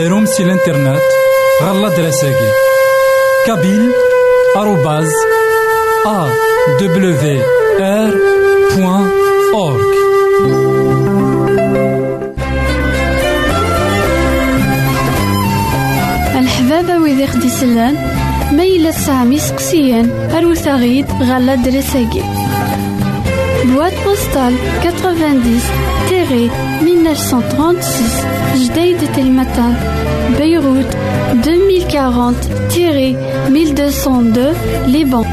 اداروم سي الانترنت غالا دراساكي كابيل آروباز ا دبليو ار بوان اورك الحبابة ويدي خدي سلان ميلا سامي سقسيان أروثا غيد غالا دراساكي Postal 90-1936 Jdeïd Telmata, Beyrouth 2040-1202 Liban.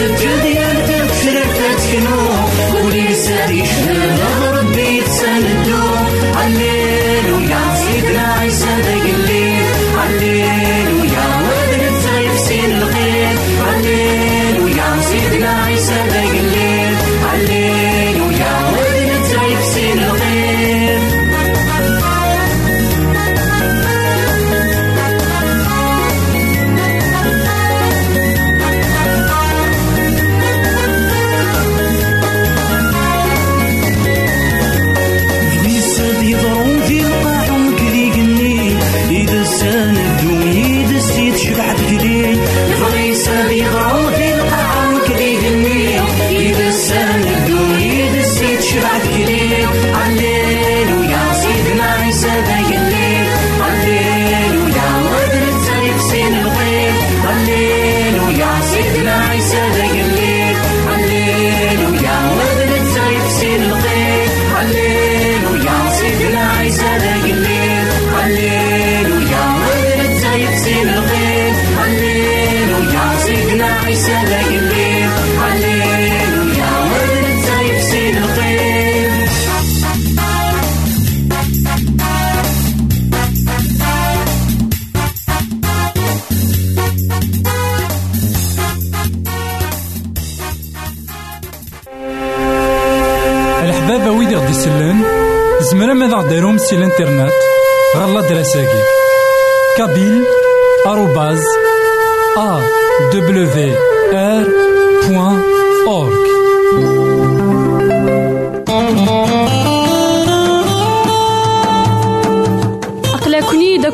listen to Paradise.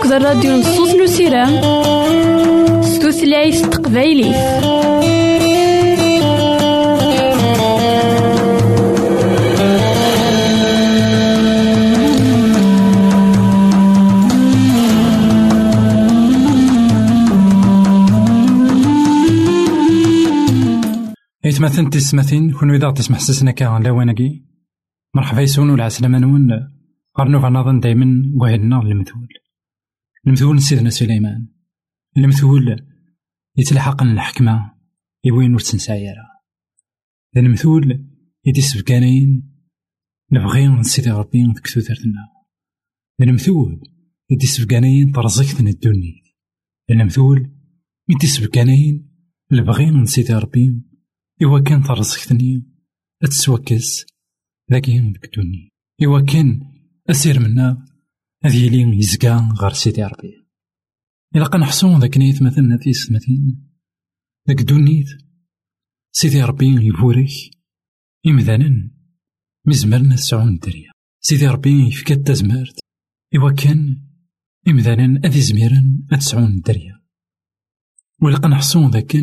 هكذا الراديو نصوص نسيرام ستوثلايف تقبايلي. إتمثلت تسمثين كون إذا تسمح سسنا لا وينكي مرحبا يسون ولا عسلامة نون. غرنوفا نظن دايما وهدنا المثول المثول سيدنا سليمان. المثول يتلحق الحكمة يوين ور تنسايرا المثول يدي سبكانين نبغي نسيدي ربي ديك تودرتنا المثول يدي سبكانين ترزقتنا الدنيا. المثول يدي سبكانين نبغي نسيدي ربي إوا كان ترزقتني أتسوكس ذاكي الدنيا. إوا كان أسير منا هذي لي يزكا غير سيدي ربي. إلا قنحصون ذاك نيت مثلا في سمتين ذاك دونيت سيدي ربي يبورك إمذانا. مزمرنا سعون الدريا. سيدي ربي يفكا تزمرت إوا كان إمذانا أذي زميرا أتسعون الدريا. ولا قنحصون ذاك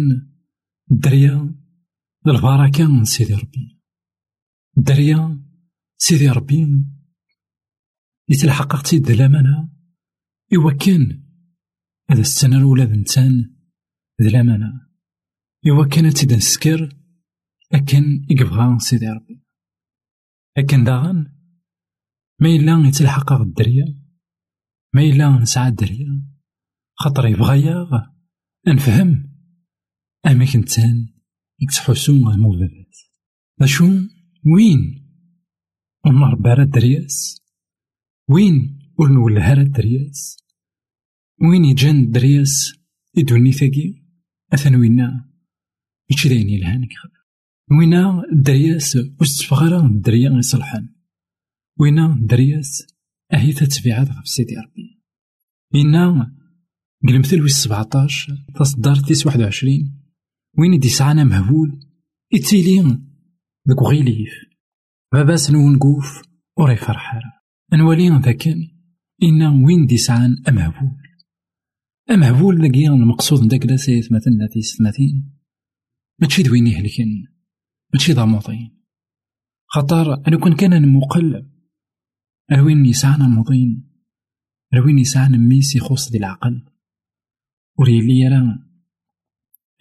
الدريا البركة من سيدي ربي. الدريا سيدي ربي يتلحق تيد الأمانة إوا كان. هذا السنة الأولى ذ الأمانة إوا كان تيد نسكر أكن يقبغا سيدي ربي. أكن داغن؟ ما إلا يتلحق الدريا. ما إلا نسعى الدريا. خاطر يبغيا نفهم أما كنتان يكتحسو الموبابات أشو وين؟ ونربى راه الدرياس. وين ور نولها الدرياس؟ وين يجان الدرياس يدوني ثاقي أثن وينا ماشي داين يلهان كخدم وينا الدرياس وستفغرا الدريا يصلحان. وينا الدرياس أهي تتبعات غف سيدي ربي إنا قلمثل ويس سبعتاش تصدر تيس واحد وعشرين. وين يدي سعانا مهبول يتيلين ذك غيليف باباس نونقوف وري فرحارة. نولي ذاكن إنا وين دي سعان أمهبول أمهبول ذاك المقصود داك لا سيث مثلا تيس ثلاثين ماشي دوين يهلكن ماشي ضاموطين خاطر أنا كون كان نمقل أروين يسعنا موطين أروين يسعنا ميس يخص دي العقل. وريلي يرى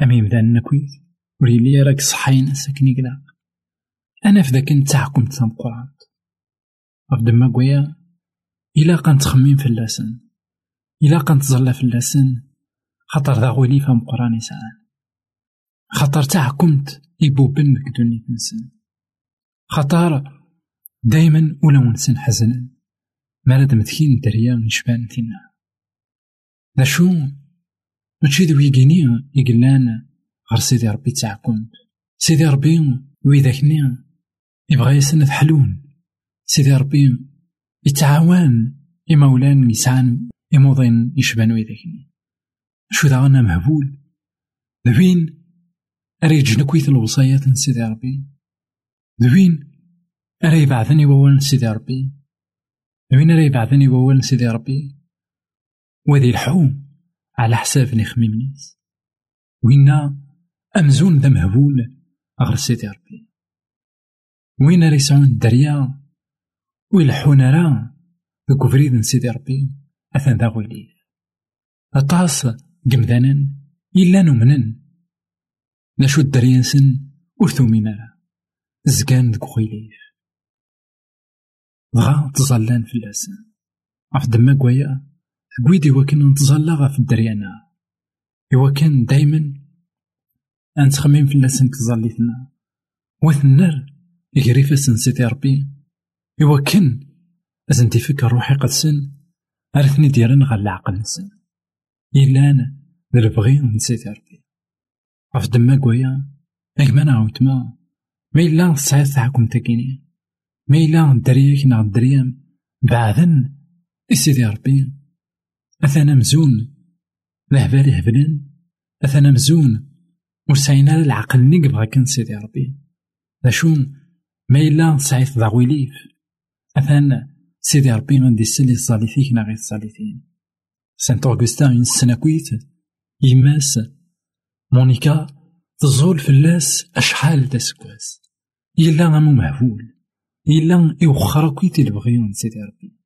أمي بدا نكويت وريلي راك صحين ساكني كدا أنا في ذاك نتاعكم تسام قران غف دما قويا تخمم في اللسن إلا في اللسن خاطر ذا غولي فهم قران يسعان خاطر تاعكمت يبوبن ديك دوني نسن خاطر دايما ولا ونسن حزنا. مالاد مثكين دريا يشبان فينا. ذا شو؟ ماشي ذو يقيني يقلان غير سيدي ربي تاعكم سيدي ربي ويذاكني يبغى يسند حلون سيدي ربي يتعاون إمولان يسعان إموضين يشبان ويذاكني شو ذا أنا مهبول؟ ذوين أريج نكويت الوصايات سيدي ربي. ذوين أري بعثني وول سيدي ربي. ذوين أري بعثني وول سيدي ربي. وذي الحوم على حساب نخميمنيس وينا أمزون ذا مهبول غير سيدي ربي. وين ريسعون الدريا ويلحون راه ذوك فريد سيدي ربي أثن ذا غولي أطاس قمذانا إلا نمنن نشو الدريانسن ورثومين راه زكان ذوك غويليف بغا تزلان في اللسان عف دما قويا قويدي وكان نتزلا غا في الدريانا. إوا دايما. أنتخمم في اللسان تزليتنا وثنر يجري فاسن سيدي ربي. إوا كان أزن تفكر روحي قد سن. عرفني ديرن غا العقل نسن. إلا أنا البغي من سيدي ربي عف دما قويا. أكما نعاود ما. ما إلا تصعيد تاعكم تاكيني ما إلا الدريا كنا الدريا بعدن سيدي ربي أثنا مزون. لهبالي هبلن. أثنا مزون. وسعينا العقل نقبغا كان سيدي ربي ذا شون ما إلا سعيت ضاويليف أثان سيدي ربي غندي سلي تصالي فيك نا غير تصالي فين سانت أوغستا السناكويت يماس مونيكا تزول فلاس أشحال تسكواس. إلا غامو مهفول. إلا إوخرا كويتي البغيون سيدي ربي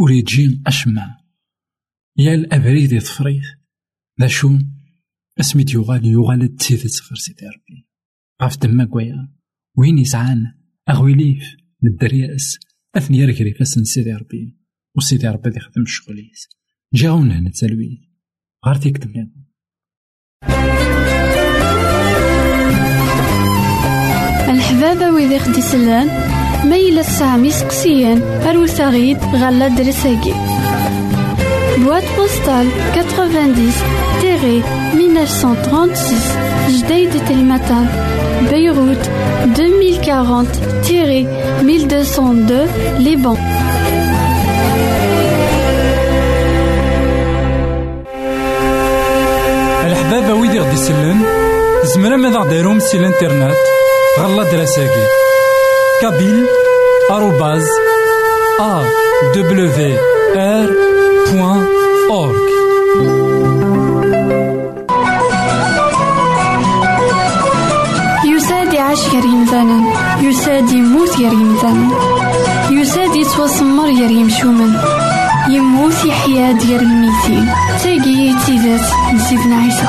ولي أشمع. يا الأبريد تفريخ ذا شون اسمي يغال يغال تسيت تسفر سيدي ربي عرفت تما كوايا وين يسعان أغويليف للدرياس أثني ركري فاسن سيدي ربي وسيدي ربي اللي خدم الشغليس جاونا هنا تسالوي غير تيكتب لنا الحبابة ويدي خدي سلان ميلا السامي سقسيان أروساغيد غلا درساكي Boîte postale 90-1936 Jdeï de Telmatan Beyrouth 2040-1202 Liban. الحبابة ويد غد يسلن زمرا ad aɣ-d سي الانترنت غالا دراساكي كابيل arobaz awr يتوسمر يا يمشومن يموت يحيا ديال الميتين تاقي تيدات نسيتنا عيسى.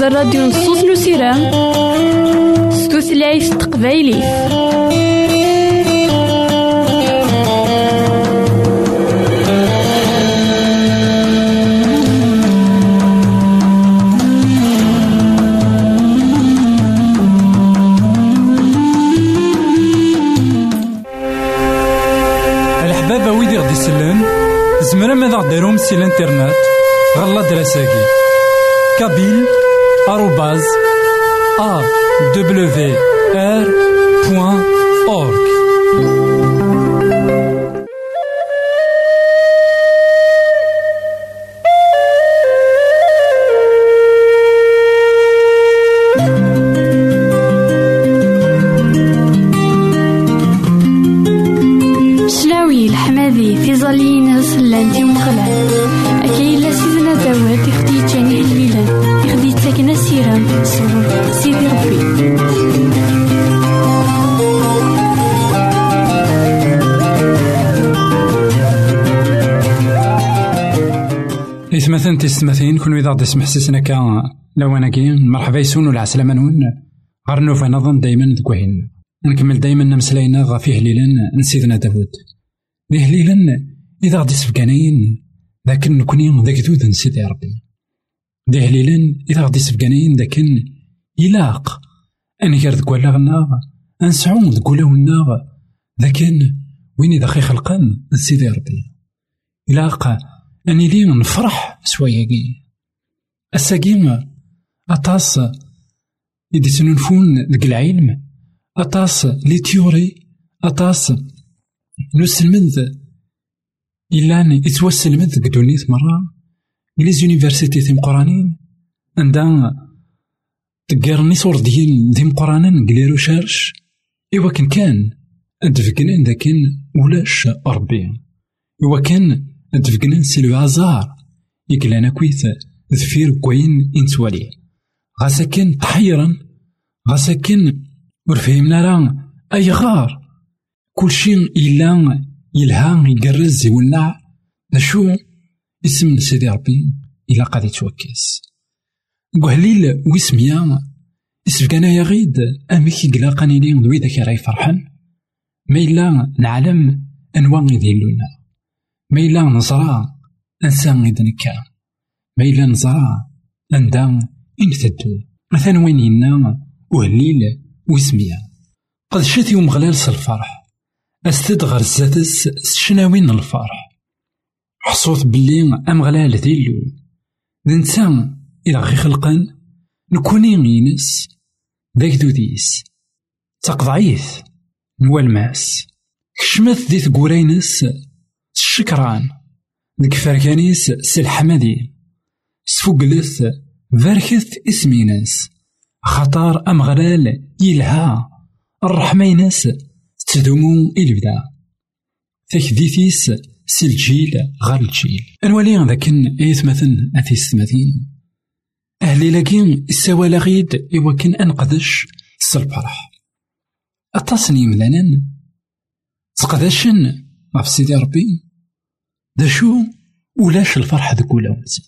ذا راديو نصوص نو سيرام ستوثلايف تقبايلي. الحبابة ويدي غدي سلان زمرا ماذا غديرهم سي الانترنات غالا دراساكي. كابيل arrobase awr.org إثمثن تستمثين كون إذا غدي سمح سيسنا كا لواناكي مرحبا يسون ولا عسلامة نون. غير نظن دايما ذكوهين نكمل دايما نمسلاينا غا فيه هليلا نسيدنا داود ذي هليلا إذا غدي سفكانين ذاك نكوني ذاك ذود نسيدي ربي. ذي هليلا إذا غدي سفكانين ذاك يلاق أنا كار ذكوا لاغنا أنسعون ذكوا لاونا ذاك وين إذا خي خلقان نسيدي ربي. يلاق أني لي نفرح سواياكي الساقيم أطاس إدي سننفون ديك العلم أطاس لي تيوري أطاس نسلمد إلا يتوسلمد ديك دونيت مرة. لي زونيفرسيتي تيم قرانين. عندها تقارني صور ديال ديم قرانين قلي روشارش إوا كان كان أدفقنا داكن ولاش ربي. إوا كان أدفقنا سي هازار يقلانا كويت ذفير كوين إنتوالي غاسا كان تحيرا غاسا كان ور فهمنا راه أي غار كلشي إلا يلها يقرز يولع نشو اسم سيدي ربي إلا قاد يتوكس قهليل ويسميا اسفكانا يا غيد أميك يقلا قانيني ذوي ذاك راي فرحان ما إلا نعلم أنواع يديلونا ما إلا نزرا أنسان إذ نكا ما إلا أندا إنتدو مثلا وين ينا وهليل وسميا قد شات يوم غلال الفرح أستد غير زاتس الفرح. حصوت بلي أم غلال ديلو ننسى إلى غي خلقن نكوني ينس ذاك دوديس تقضعيث نوالماس كشمت دي ثقورينس الشكران. ديك فركانيس سي الحمدي سفوقلث باركث إسميناس. خطار أمغرال يلها. الرحمة يناس تدومو إلبدا. تكديتيس سي الجيل غير الجيل أنوالي ذاكن إيث مثلا أثيس ثماثين أهلي لاكين السوالة غيد إوا كان أنقدش الفرح أتصني ملانا تقدشن غف سيدي ربي. دا شو ولاش الفرح ذك ولا ونسى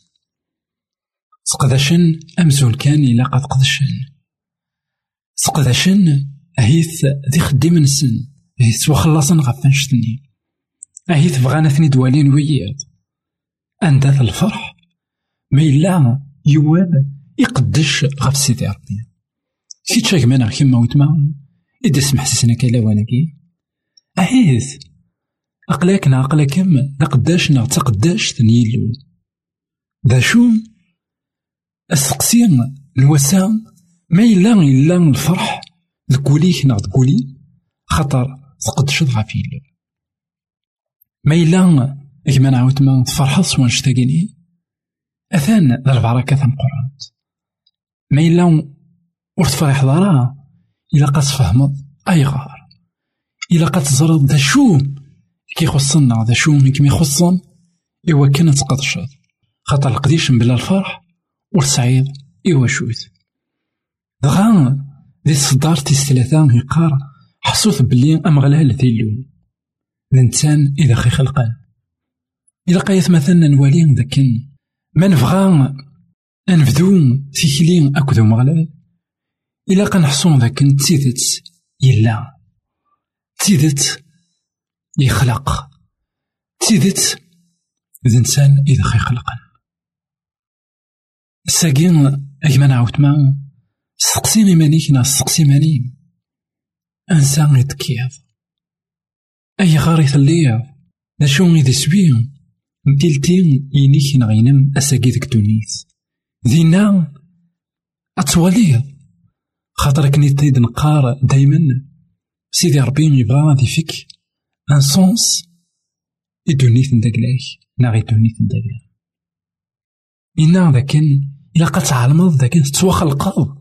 سقداشن أمزول كان إلا قد قدشن سقداشن أهيث ذي خديم نسن. أهيث وخلصن غف نشتني. أهيث بغانا ثني دوالين وياض أنداث الفرح ما إلا يواب يقدش غف سيدي ربي. كي تشاك مانا كيما وتما إذا سمح سسنا كلا واناكي. أهيث أقلاكنا أقلاكم لقداش تقداش تنيلو ذا شو السقسيم الوسام ما إلا إلا الفرح ذكوليك نا ذكولي خطر تقدش غافيلو ما إلا كما نعاود ما تفرحض سوا أثان ذا البركة ثم قرآن. ما إلا ور تفرح ضرا إلا قد أي غار. إلا قد تزرد ذا شو كي خصنا ذا شو كي يخصن؟ إوا كان تقدشض خاطر القديش بلا الفرح والسعيد إوا شوت دغا ذي الصدار تيس ثلاثة يقار حصوث بلي أمغلال ذيلو الإنسان إذا خي خلقان. إذا قايت مثلا نوالي ذاكن. ما نبغى أنفذو تيكلي أكدو مغلال. إلا قنحصون ذاك تيدت يلا. تيدت يخلق. تيدت الإنسان إذا خي خلقا الساقين أكما نعاود ما سقسي مانيك نا سقسي ماني أنسان يتكيض أي غاري ثليض دا شو إذا سوي نتيلتين ينيك نغينم أساقي ذك دونيت. دينا أتواليض خاطر كني تيد نقار دايما. سيدي ربي يبغى غادي فيك. ان سونس يدونيت غي دونيت نداكلاك إنا ذاكن إلا قد تعلمض ذاكن تتوخلقض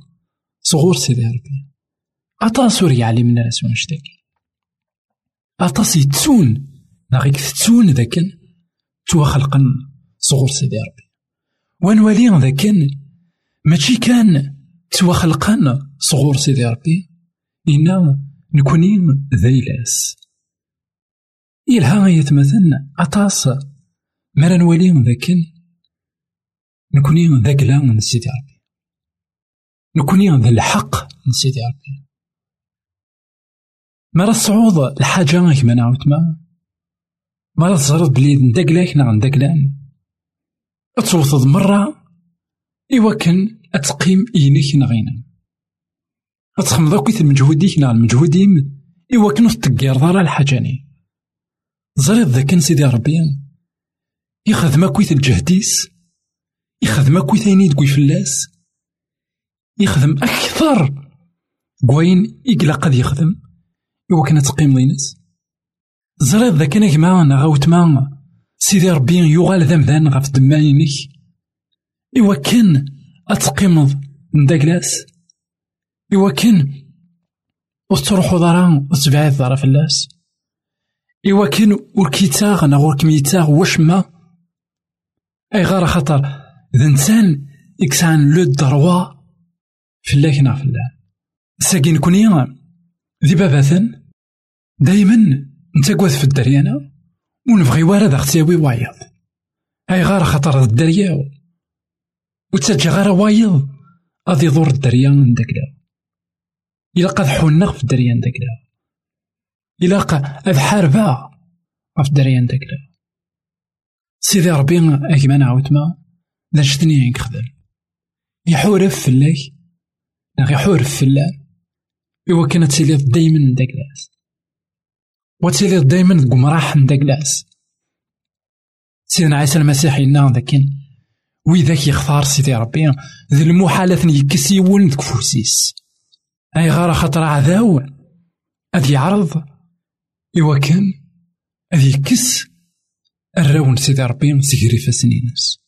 صغور سيدي ربي أطاس ور يعلمنا راسو نشتاكي أطاس نا غيك تتسون ذاكن توخلقن صغور سيدي ربي ونولي ذاك ماشي كان تواخلقان صغور سيدي ربي إنا نكوني ذيلاس إلها يتمثل أطاس. مرا نولي ذاك نكوني ذاك لا من سيدي ربي نكوني ذا الحق من سيدي ربي مرا الصعود الحاجة كما نعاود ما. مرا تزرد بلي نداكلاك نا نداكلان توصد مرة. إوا كان أتقيم إينيك نغينا. أتخمض أكويت المجهوديك نا المجهوديم إوا كان تقير ضرا الحاجاني زريد ذاك سيدي ربي يخدم أكويت الجهديس يخدم أكويت أيني تقوي فلاس يخدم أكثر كواين إقلا قد يخدم إوا كان تقيم ضينس زريد ذاك أنا كما غاوت ما سيدي ربي يغال ذمذان غف دمانينك إوا كان أتقيمض نداكلاس إوا كان وتروحو ضرا وتبعد ضرا فلاس إوا كان وركيتاغ أنا ور كميتاغ وشما أي غار خطر. ذا إنسان إكسان لو دروا فلاك نا فلا ساكين كوني ذي باباثن دايما نتا في الدريانة ونبغي وارد اختياوي وايض. أي غار خطر الدرياو وتسجى غار وايض. غادي يضر الدريا من داكلا إلا قد حنا في الدريا من داكلا إلا قد حاربا في الدريا من داكلا سيدي ربي أكما نعاود ما لا شتني نخدم يحورف فلاك لا يحورف فلا إوا كانت تسيلي دايما داكلاس وتسيلي دايما قمراح داكلاس سيدنا عيسى المسيح إنا ذاكين. ويذاك يختار سيدي ربي. ذي المحالة يكس يولن كفوسيس أي غارة خطر عذاو أذ يعرض. إوا كان أذ يكس الراون سيدي ربي سيجري فاسنينس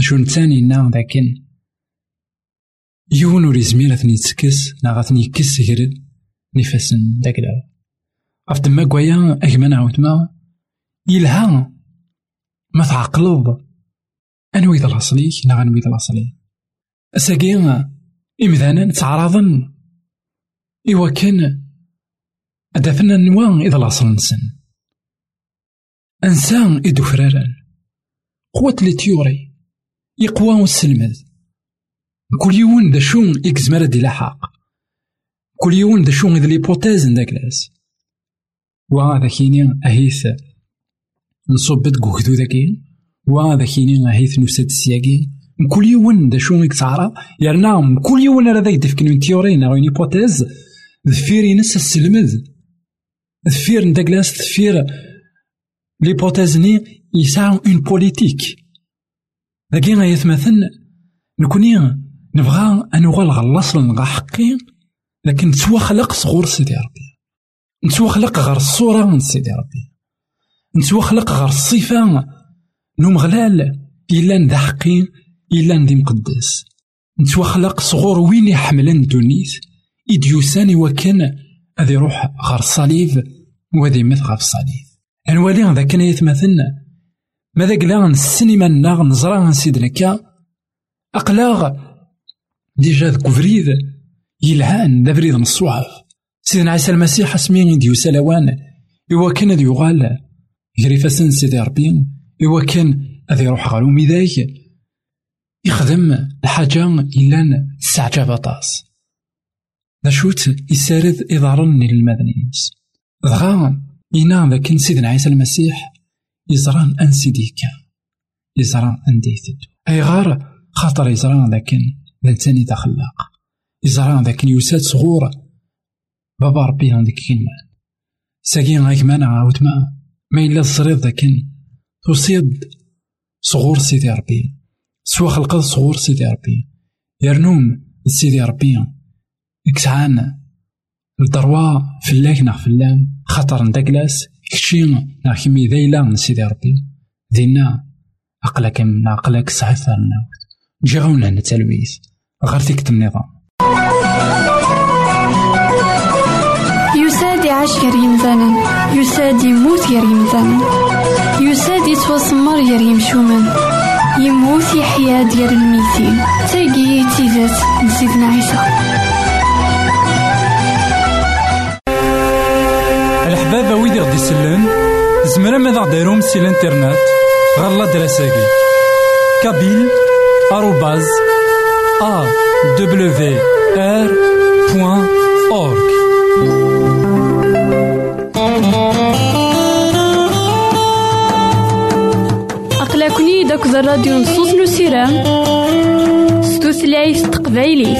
شو نتاني نا ذاكن يون ور يزمير أثني يتكس نا غاثني يكس سيجري نفاسن داك داو أفد ما كوايا أجمع نعاود ما يلها ما تعقلض أنوي ذا الأصلي نا أنوي ذا الأصلي. أساقي إمذانا تعرضن. إوا كان أدافنا نوا إذا الأصل نسن أنسان إدو فراران. قوة تيوري يقوى وسلمد كل يوم دا شون إكس مرد إلى حق كل يوم دا شون إذا ليبوتيز نداكلاس وهذا كيني أهيث نصب بدقو كذو ذاكين وهذا كيني أهيث نسد السياقين كل يوم دا شون يكسعرا يرنا كل يوم راه ذا يدفكن من تيوري نا هيبوتيز ذفير ينسى السلمد. ذفير نداكلاس ذفير ليبوتيزني يسعى اون بوليتيك ذاكي غيتمثل نكوني نبغى أن نغال غلاصل نغا حقي لكن نتوا خلق صغور سيدي ربي نتوا خلق غير الصورة من سيدي ربي نتوا خلق غير الصفة نوم غلال إلا ندى حقي إلا ندي مقدس نتوا خلق صغور وين يحملن دونيت إديوساني وكان هذا يروح غير الصليب وهذا يمث غير الصليب. نولي هذا كان يتمثلنا ماذا قلا السينما ناغ نزرا سيدنا كا أقلاغ ديجا ذك فريد يلهان دا فريد نصوعف سيدنا عيسى المسيح اسمين ديو سلوان. إوا كان ذي يغال. يغري سيدي ربي. إوا كان هذا يروح غير ميداك يخدم الحاجة إلا استعجب طاس ذا شوت يسارد إضارن للمدنيس دغا إنا ذاك سيدنا عيسى المسيح يزران أن سيديكا يزران أن ديتد أي غار خاطر يزران ذاك الإنسان إذا خلاق يزران ذاك يوساد صغور. بابا ربي عندك كلمة. ساقي غايك مانا عاود ما. ما إلا الصريض ذاك تصيد صغور سيدي ربي. سوا خلق صغور سيدي ربي. يرنوم سيدي ربي. إكسعان الدروا فلاك ناغ فلان خاطر نداكلاس كشي ناغ كيمي ذايلا من سيدي ربي. دينا أقلك من أقلك صحيح ثارنا جي غاونا نتلويس غير تيكت النظام يساد يعيش غير يمثالا يساد يموت غير يمثالا يساد يتوسمر غير يمشومان يموت يحيى ديال الميتين تاقي تيزات نسيتنا عيسى. غدي يسلن زمرا ماذا غديرهم سي الانترنت ɣer l'adresse-agi. kabyle arobase AWR point org aqlaken-id deg radio n ṣṣut n usirem s tutlayt taqbaylit